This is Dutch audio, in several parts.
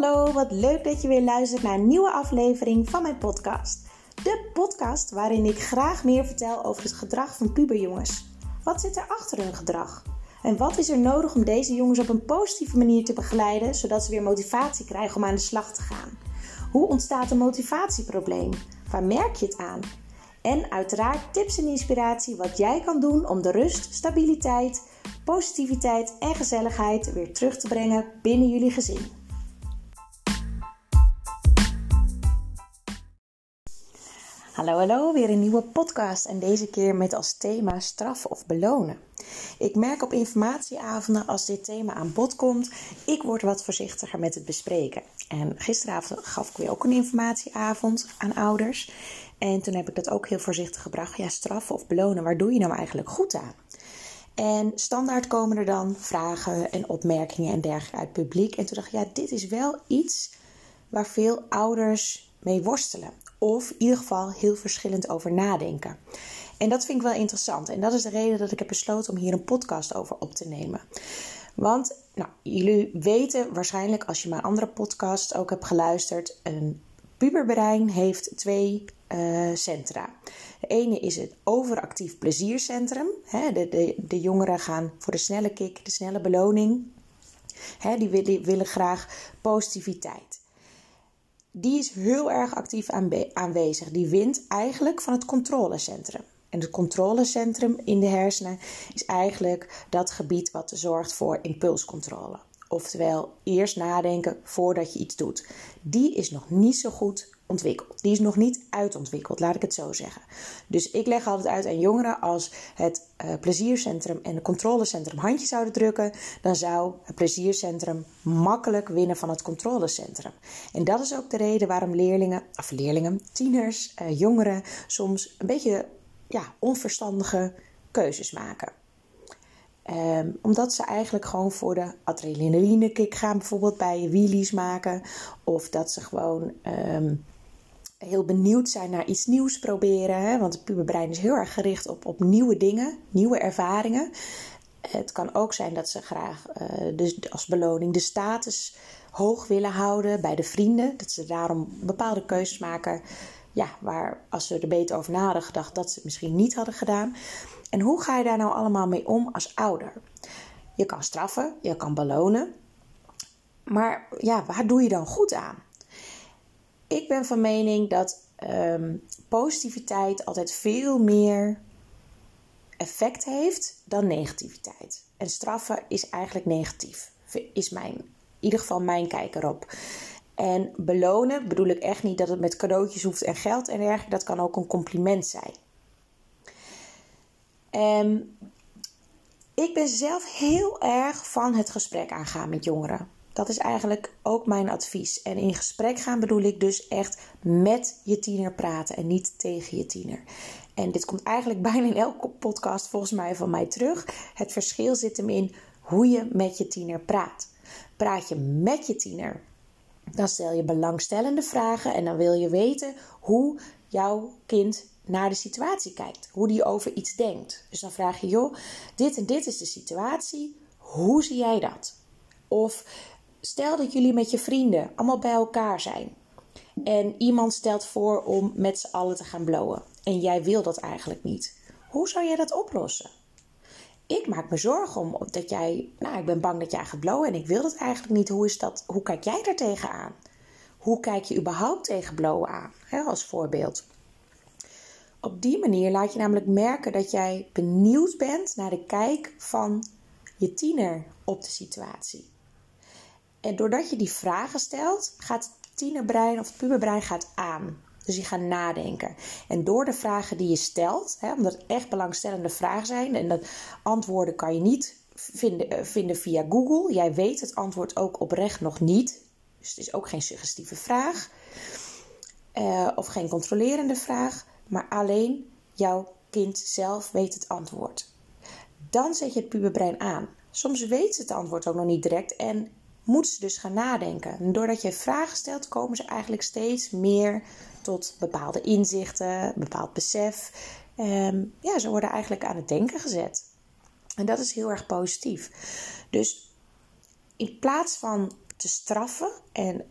Hallo, wat leuk dat je weer luistert naar een nieuwe aflevering van mijn podcast. De podcast waarin ik graag meer vertel over het gedrag van puberjongens. Wat zit er achter hun gedrag? En wat is er nodig om deze jongens op een positieve manier te begeleiden, zodat ze weer motivatie krijgen om aan de slag te gaan? Hoe ontstaat een motivatieprobleem? Waar merk je het aan? En uiteraard tips en inspiratie wat jij kan doen om de rust, stabiliteit, positiviteit en gezelligheid weer terug te brengen binnen jullie gezin. Hallo, hallo, weer een nieuwe podcast en deze keer met als thema straffen of belonen. Ik merk op informatieavonden als dit thema aan bod komt, ik word wat voorzichtiger met het bespreken. En gisteravond gaf ik weer ook een informatieavond aan ouders. En toen heb ik dat ook heel voorzichtig gebracht. Ja, straffen of belonen, waar doe je nou eigenlijk goed aan? En standaard komen er dan vragen en opmerkingen en dergelijke uit het publiek. En toen dacht ik, ja, dit is wel iets waar veel ouders mee worstelen. Of in ieder geval heel verschillend over nadenken. En dat vind ik wel interessant. En dat is de reden dat ik heb besloten om hier een podcast over op te nemen. Want nou, jullie weten waarschijnlijk, als je mijn andere podcast ook hebt geluisterd, een puberbrein heeft twee uh, centra. De ene is het overactief pleziercentrum. de, de, de jongeren gaan voor de snelle kick, de snelle beloning. die willen, willen graag positiviteit. Die is heel erg actief aanwezig. Die wint eigenlijk van het controlecentrum. En het controlecentrum in de hersenen is eigenlijk dat gebied wat zorgt voor impulscontrole. Oftewel, eerst nadenken voordat je iets doet. Die is nog niet zo goed ontwikkeld. Die is nog niet uitontwikkeld, laat ik het zo zeggen. Dus ik leg altijd uit aan jongeren als het uh, pleziercentrum en het controlecentrum handje zouden drukken, dan zou het pleziercentrum makkelijk winnen van het controlecentrum. En dat is ook de reden waarom leerlingen, of leerlingen, tieners, uh, jongeren soms een beetje ja, onverstandige keuzes maken. Ehm, omdat ze eigenlijk gewoon voor de adrenaline kick gaan, bijvoorbeeld bij wheelies maken. Of dat ze gewoon ehm, heel benieuwd zijn naar iets nieuws proberen. Hè? Want het puberbrein is heel erg gericht op, op nieuwe dingen, nieuwe ervaringen. Het kan ook zijn dat ze graag uh, als beloning de status hoog willen houden bij de vrienden. Dat ze daarom bepaalde keuzes maken. Ja, waar als ze er beter over na gedacht, dat ze het misschien niet hadden gedaan. En hoe ga je daar nou allemaal mee om als ouder? Je kan straffen, je kan belonen. Maar ja, waar doe je dan goed aan? Ik ben van mening dat um, positiviteit altijd veel meer effect heeft dan negativiteit. En straffen is eigenlijk negatief, is mijn, in ieder geval mijn kijk erop. En belonen bedoel ik echt niet dat het met cadeautjes hoeft en geld en dergelijke. Dat kan ook een compliment zijn. Um, ik ben zelf heel erg van het gesprek aangaan met jongeren. Dat is eigenlijk ook mijn advies. En in gesprek gaan bedoel ik dus echt met je tiener praten en niet tegen je tiener. En dit komt eigenlijk bijna in elke podcast volgens mij van mij terug. Het verschil zit hem in hoe je met je tiener praat. Praat je met je tiener, dan stel je belangstellende vragen en dan wil je weten hoe jouw kind naar de situatie kijkt, hoe die over iets denkt. Dus dan vraag je, joh, dit en dit is de situatie, hoe zie jij dat? Of Stel dat jullie met je vrienden allemaal bij elkaar zijn. En iemand stelt voor om met z'n allen te gaan blowen. En jij wil dat eigenlijk niet. Hoe zou jij dat oplossen? Ik maak me zorgen om dat jij. Nou, ik ben bang dat jij gaat blowen en ik wil dat eigenlijk niet. Hoe, is dat, hoe kijk jij daar tegenaan? Hoe kijk je überhaupt tegen blowen aan? Als voorbeeld. Op die manier laat je namelijk merken dat jij benieuwd bent naar de kijk van je tiener op de situatie. En doordat je die vragen stelt, gaat het tienerbrein of het puberbrein gaat aan. Dus je gaat nadenken. En door de vragen die je stelt, hè, omdat het echt belangstellende vragen zijn, en dat antwoorden kan je niet vinden, eh, vinden via Google. Jij weet het antwoord ook oprecht nog niet. Dus het is ook geen suggestieve vraag. Uh, of geen controlerende vraag. Maar alleen jouw kind zelf weet het antwoord. Dan zet je het puberbrein aan. Soms weet ze het antwoord ook nog niet direct en moeten ze dus gaan nadenken. En doordat je vragen stelt, komen ze eigenlijk steeds meer tot bepaalde inzichten, bepaald besef. Um, ja, ze worden eigenlijk aan het denken gezet. En dat is heel erg positief. Dus in plaats van te straffen. En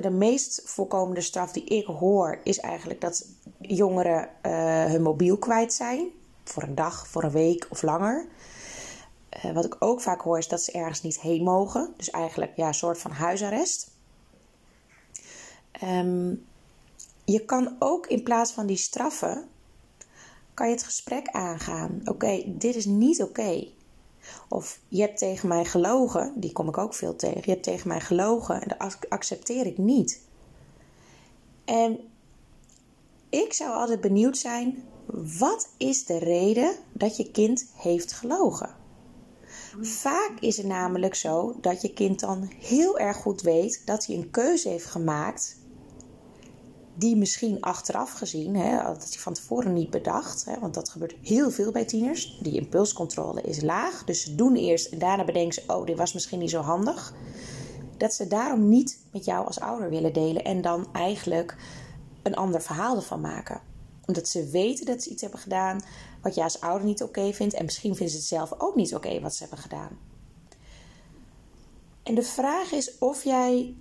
de meest voorkomende straf die ik hoor is eigenlijk dat jongeren uh, hun mobiel kwijt zijn. Voor een dag, voor een week of langer. Uh, wat ik ook vaak hoor is dat ze ergens niet heen mogen. Dus eigenlijk ja, een soort van huisarrest. Um, je kan ook in plaats van die straffen, kan je het gesprek aangaan. Oké, dit is niet oké. Of je hebt tegen mij gelogen, die kom ik ook veel tegen. Je hebt tegen mij gelogen en dat accepteer ik niet. En ik zou altijd benieuwd zijn, wat is de reden dat je kind heeft gelogen? Vaak is het namelijk zo dat je kind dan heel erg goed weet dat hij een keuze heeft gemaakt die misschien achteraf gezien, hè, dat hij van tevoren niet bedacht, hè, want dat gebeurt heel veel bij tieners. Die impulscontrole is laag, dus ze doen eerst en daarna bedenken ze: oh, dit was misschien niet zo handig. Dat ze daarom niet met jou als ouder willen delen en dan eigenlijk een ander verhaal ervan maken. Omdat ze weten dat ze iets hebben gedaan wat jij als ouder niet oké vindt en misschien vinden ze het zelf ook niet oké wat ze hebben gedaan. En de vraag is of jij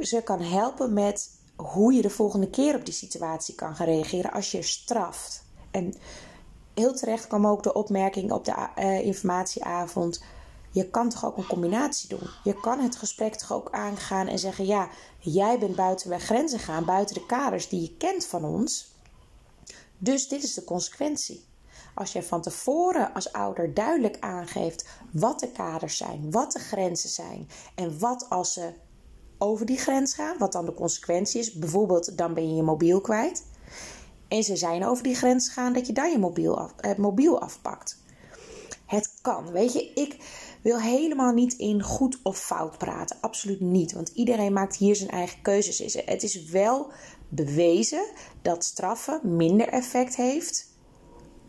ze kan helpen met hoe je de volgende keer op die situatie kan gaan reageren als je straft. En heel terecht kwam ook de opmerking op de uh, informatieavond. Je kan toch ook een combinatie doen? Je kan het gesprek toch ook aangaan en zeggen: Ja, jij bent buiten de grenzen gaan, buiten de kaders die je kent van ons. Dus dit is de consequentie. Als jij van tevoren als ouder duidelijk aangeeft wat de kaders zijn, wat de grenzen zijn en wat als ze over die grens gaan, wat dan de consequentie is. Bijvoorbeeld, dan ben je je mobiel kwijt. En ze zijn over die grens gegaan dat je dan je mobiel, het mobiel afpakt. Het kan. Weet je, ik wil helemaal niet in goed of fout praten. Absoluut niet. Want iedereen maakt hier zijn eigen keuzes. Het is wel bewezen dat straffen minder effect heeft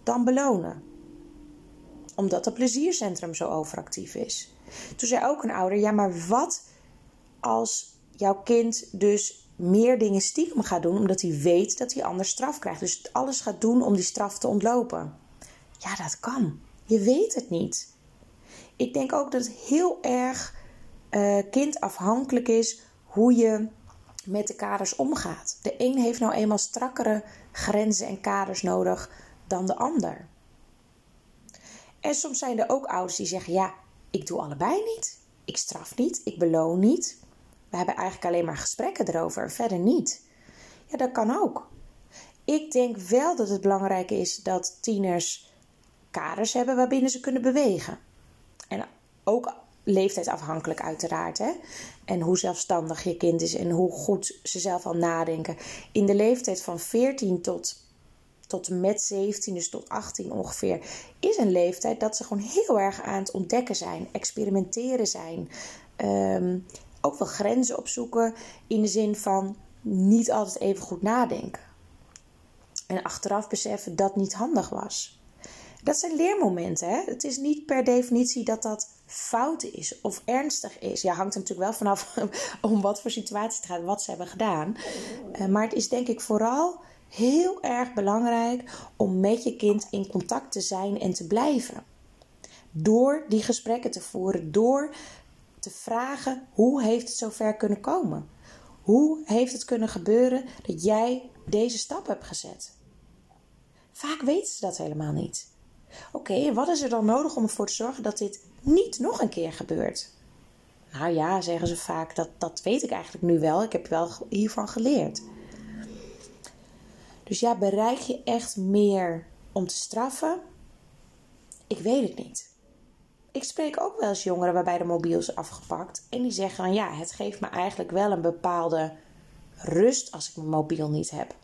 dan belonen. Omdat het pleziercentrum zo overactief is. Toen zei ook een ouder: ja, maar wat als jouw kind dus meer dingen stiekem gaat doen omdat hij weet dat hij anders straf krijgt. Dus alles gaat doen om die straf te ontlopen. Ja, dat kan. Je weet het niet. Ik denk ook dat het heel erg uh, kindafhankelijk is hoe je met de kaders omgaat. De een heeft nou eenmaal strakkere grenzen en kaders nodig dan de ander. En soms zijn er ook ouders die zeggen: Ja, ik doe allebei niet. Ik straf niet, ik beloon niet. We hebben eigenlijk alleen maar gesprekken erover, verder niet. Ja, dat kan ook. Ik denk wel dat het belangrijk is dat tieners kaders hebben waarbinnen ze kunnen bewegen. En ook leeftijdsafhankelijk uiteraard. Hè? En hoe zelfstandig je kind is en hoe goed ze zelf al nadenken. In de leeftijd van 14 tot, tot met 17, dus tot 18 ongeveer, is een leeftijd dat ze gewoon heel erg aan het ontdekken zijn, experimenteren zijn. Um, ook wel grenzen opzoeken in de zin van niet altijd even goed nadenken. En achteraf beseffen dat niet handig was. Dat zijn leermomenten. Hè? Het is niet per definitie dat dat fout is of ernstig is. Ja, hangt er natuurlijk wel vanaf om wat voor situatie het gaat, wat ze hebben gedaan. Uh, maar het is denk ik vooral heel erg belangrijk om met je kind in contact te zijn en te blijven. Door die gesprekken te voeren, door te vragen hoe heeft het zover kunnen komen? Hoe heeft het kunnen gebeuren dat jij deze stap hebt gezet? Vaak weten ze dat helemaal niet. Oké, wat is er dan nodig om ervoor te zorgen dat dit niet nog een keer gebeurt? Nou ja, zeggen ze vaak, dat, dat weet ik eigenlijk nu wel. Ik heb wel hiervan geleerd. Dus ja, bereik je echt meer om te straffen? Ik weet het niet ik spreek ook wel eens jongeren waarbij de mobiel is afgepakt. En die zeggen van ja, het geeft me eigenlijk wel een bepaalde rust als ik mijn mobiel niet heb.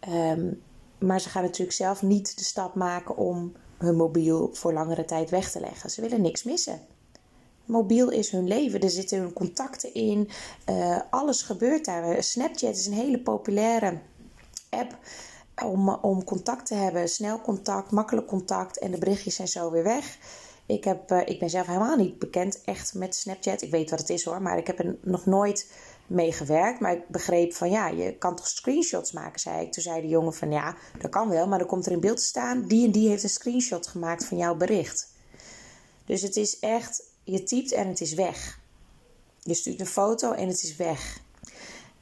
Ehm, maar ze gaan natuurlijk zelf niet de stap maken om hun mobiel voor langere tijd weg te leggen. Ze willen niks missen. Mobiel is hun leven, er zitten hun contacten in, uh, alles gebeurt daar. Snapchat is een hele populaire app om, om contact te hebben. Snel contact, makkelijk contact en de berichtjes zijn zo weer weg. Ik, heb, uh, ik ben zelf helemaal niet bekend echt met Snapchat. Ik weet wat het is hoor, maar ik heb er nog nooit mee gewerkt. Maar ik begreep van ja, je kan toch screenshots maken, zei ik. Toen zei de jongen van ja, dat kan wel, maar dan komt er in beeld te staan... die en die heeft een screenshot gemaakt van jouw bericht. Dus het is echt je typt en het is weg. Je stuurt een foto en het is weg.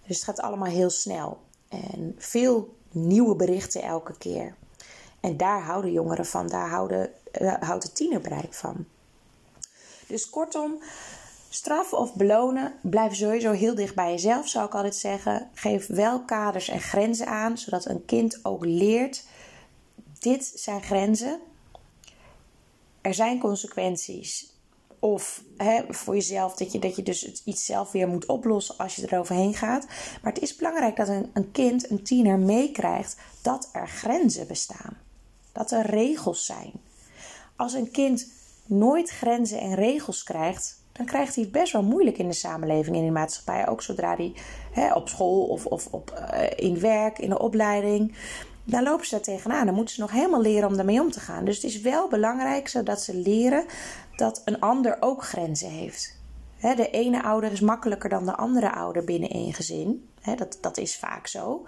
Dus het gaat allemaal heel snel. En veel nieuwe berichten elke keer. En daar houden jongeren van, daar houden, uh, houdt het van. Dus kortom, straf of belonen, blijf sowieso heel dicht bij jezelf, zou ik altijd zeggen. Geef wel kaders en grenzen aan, zodat een kind ook leert: dit zijn grenzen. Er zijn consequenties. Of hè, voor jezelf dat je, dat je dus iets zelf weer moet oplossen als je eroverheen gaat. Maar het is belangrijk dat een, een kind, een tiener, meekrijgt dat er grenzen bestaan. Dat er regels zijn. Als een kind nooit grenzen en regels krijgt, dan krijgt hij het best wel moeilijk in de samenleving en in de maatschappij. Ook zodra hij hè, op school of, of op, uh, in werk, in de opleiding. Dan lopen ze daar tegenaan. Dan moeten ze nog helemaal leren om daarmee om te gaan. Dus het is wel belangrijk zodat ze leren dat een ander ook grenzen heeft. de ene ouder is makkelijker dan de andere ouder binnen één gezin. dat, dat is vaak zo.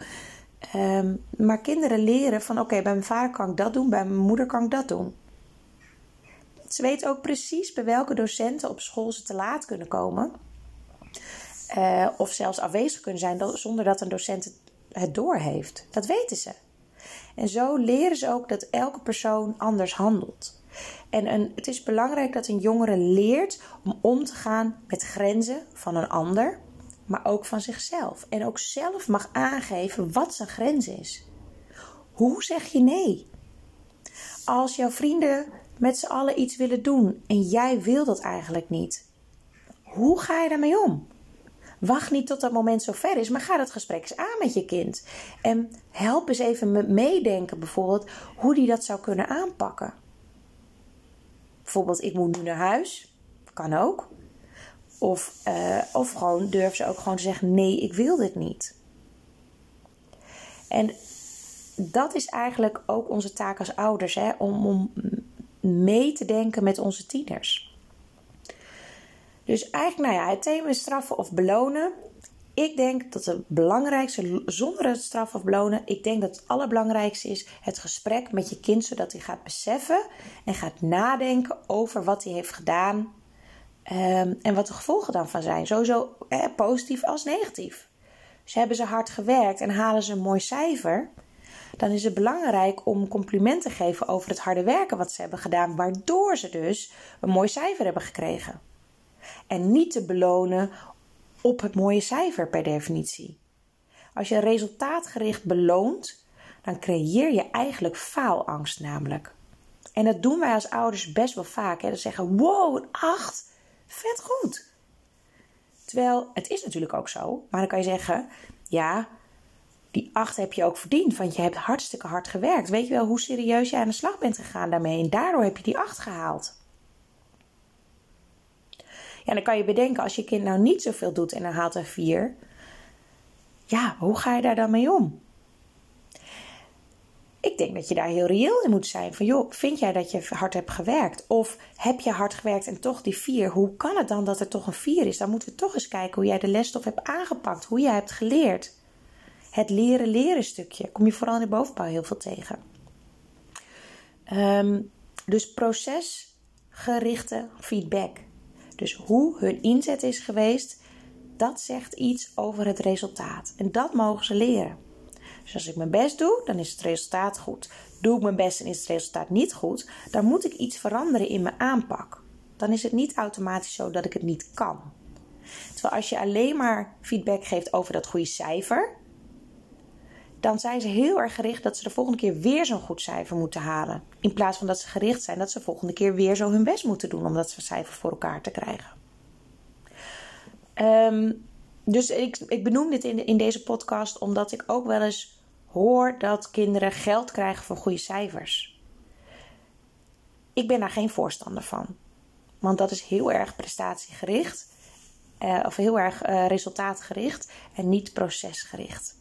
Ehm, maar kinderen leren van oké, bij mijn vader kan ik dat doen, bij mijn moeder kan ik dat doen. Ze weten ook precies bij welke docenten op school ze te laat kunnen komen. Uh, of zelfs afwezig kunnen zijn zonder dat een docent het doorheeft. Dat weten ze. En zo leren ze ook dat elke persoon anders handelt. En een, het is belangrijk dat een jongere leert om om te gaan met grenzen van een ander, maar ook van zichzelf. En ook zelf mag aangeven wat zijn grens is. Hoe zeg je nee? Als jouw vrienden met z'n allen iets willen doen en jij wil dat eigenlijk niet, hoe ga je daarmee om? Wacht niet tot dat moment zo ver is, maar ga dat gesprek eens aan met je kind. En help eens even meedenken, bijvoorbeeld, hoe die dat zou kunnen aanpakken. Bijvoorbeeld, ik moet nu naar huis. Kan ook. Of, uh, of gewoon durf ze ook gewoon te zeggen: nee, ik wil dit niet. En dat is eigenlijk ook onze taak als ouders, hè, om, om mee te denken met onze tieners. Dus eigenlijk, nou ja, het thema is straffen of belonen. Ik denk dat het belangrijkste, zonder het straffen of belonen, ik denk dat het allerbelangrijkste is het gesprek met je kind, zodat hij gaat beseffen en gaat nadenken over wat hij heeft gedaan um, en wat de gevolgen dan van zijn. Sowieso eh, positief als negatief. Dus hebben ze hard gewerkt en halen ze een mooi cijfer, dan is het belangrijk om complimenten te geven over het harde werken wat ze hebben gedaan, waardoor ze dus een mooi cijfer hebben gekregen. En niet te belonen op het mooie cijfer per definitie. Als je resultaatgericht beloont, dan creëer je eigenlijk faalangst namelijk. En dat doen wij als ouders best wel vaak. Hè? Dan zeggen, wow, een 8, vet goed. Terwijl, het is natuurlijk ook zo. Maar dan kan je zeggen, ja, die 8 heb je ook verdiend. Want je hebt hartstikke hard gewerkt. Weet je wel hoe serieus je aan de slag bent gegaan daarmee. En daardoor heb je die 8 gehaald. Ja, dan kan je bedenken, als je kind nou niet zoveel doet en dan haalt een 4. Ja, hoe ga je daar dan mee om? Ik denk dat je daar heel reëel in moet zijn. Van joh, vind jij dat je hard hebt gewerkt? Of heb je hard gewerkt en toch die 4? Hoe kan het dan dat er toch een 4 is? Dan moeten we toch eens kijken hoe jij de lesstof hebt aangepakt. Hoe jij hebt geleerd. Het leren leren stukje. Kom je vooral in de bovenbouw heel veel tegen. Um, dus procesgerichte feedback. Dus hoe hun inzet is geweest, dat zegt iets over het resultaat. En dat mogen ze leren. Dus als ik mijn best doe, dan is het resultaat goed. Doe ik mijn best en is het resultaat niet goed, dan moet ik iets veranderen in mijn aanpak. Dan is het niet automatisch zo dat ik het niet kan. Terwijl als je alleen maar feedback geeft over dat goede cijfer, dan zijn ze heel erg gericht dat ze de volgende keer weer zo'n goed cijfer moeten halen. In plaats van dat ze gericht zijn dat ze de volgende keer weer zo hun best moeten doen om dat cijfer voor elkaar te krijgen. Um, dus ik, ik benoem dit in, in deze podcast omdat ik ook wel eens hoor dat kinderen geld krijgen voor goede cijfers. Ik ben daar geen voorstander van. Want dat is heel erg prestatiegericht. Uh, of heel erg uh, resultaatgericht en niet procesgericht.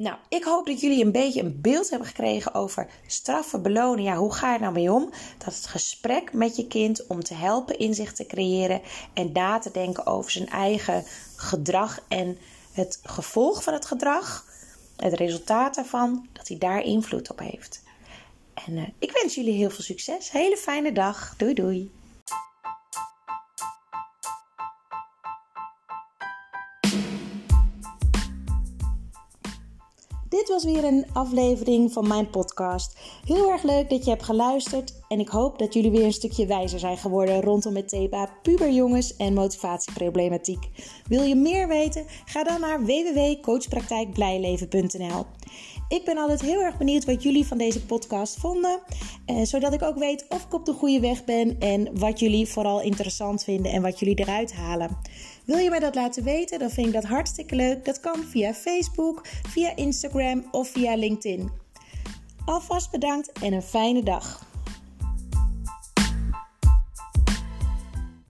Nou, ik hoop dat jullie een beetje een beeld hebben gekregen over straffen, belonen. Ja, hoe ga je nou mee om? Dat het gesprek met je kind om te helpen inzicht te creëren en na te denken over zijn eigen gedrag en het gevolg van het gedrag, het resultaat daarvan, dat hij daar invloed op heeft. En uh, ik wens jullie heel veel succes. Hele fijne dag. Doei doei. Dit was weer een aflevering van mijn podcast. Heel erg leuk dat je hebt geluisterd en ik hoop dat jullie weer een stukje wijzer zijn geworden rondom het thema puberjongens en motivatieproblematiek. Wil je meer weten? Ga dan naar www.coachpraktijkblijleven.nl. Ik ben altijd heel erg benieuwd wat jullie van deze podcast vonden, eh, zodat ik ook weet of ik op de goede weg ben en wat jullie vooral interessant vinden en wat jullie eruit halen. Wil je mij dat laten weten? Dan vind ik dat hartstikke leuk. Dat kan via Facebook, via Instagram of via LinkedIn. Alvast bedankt en een fijne dag.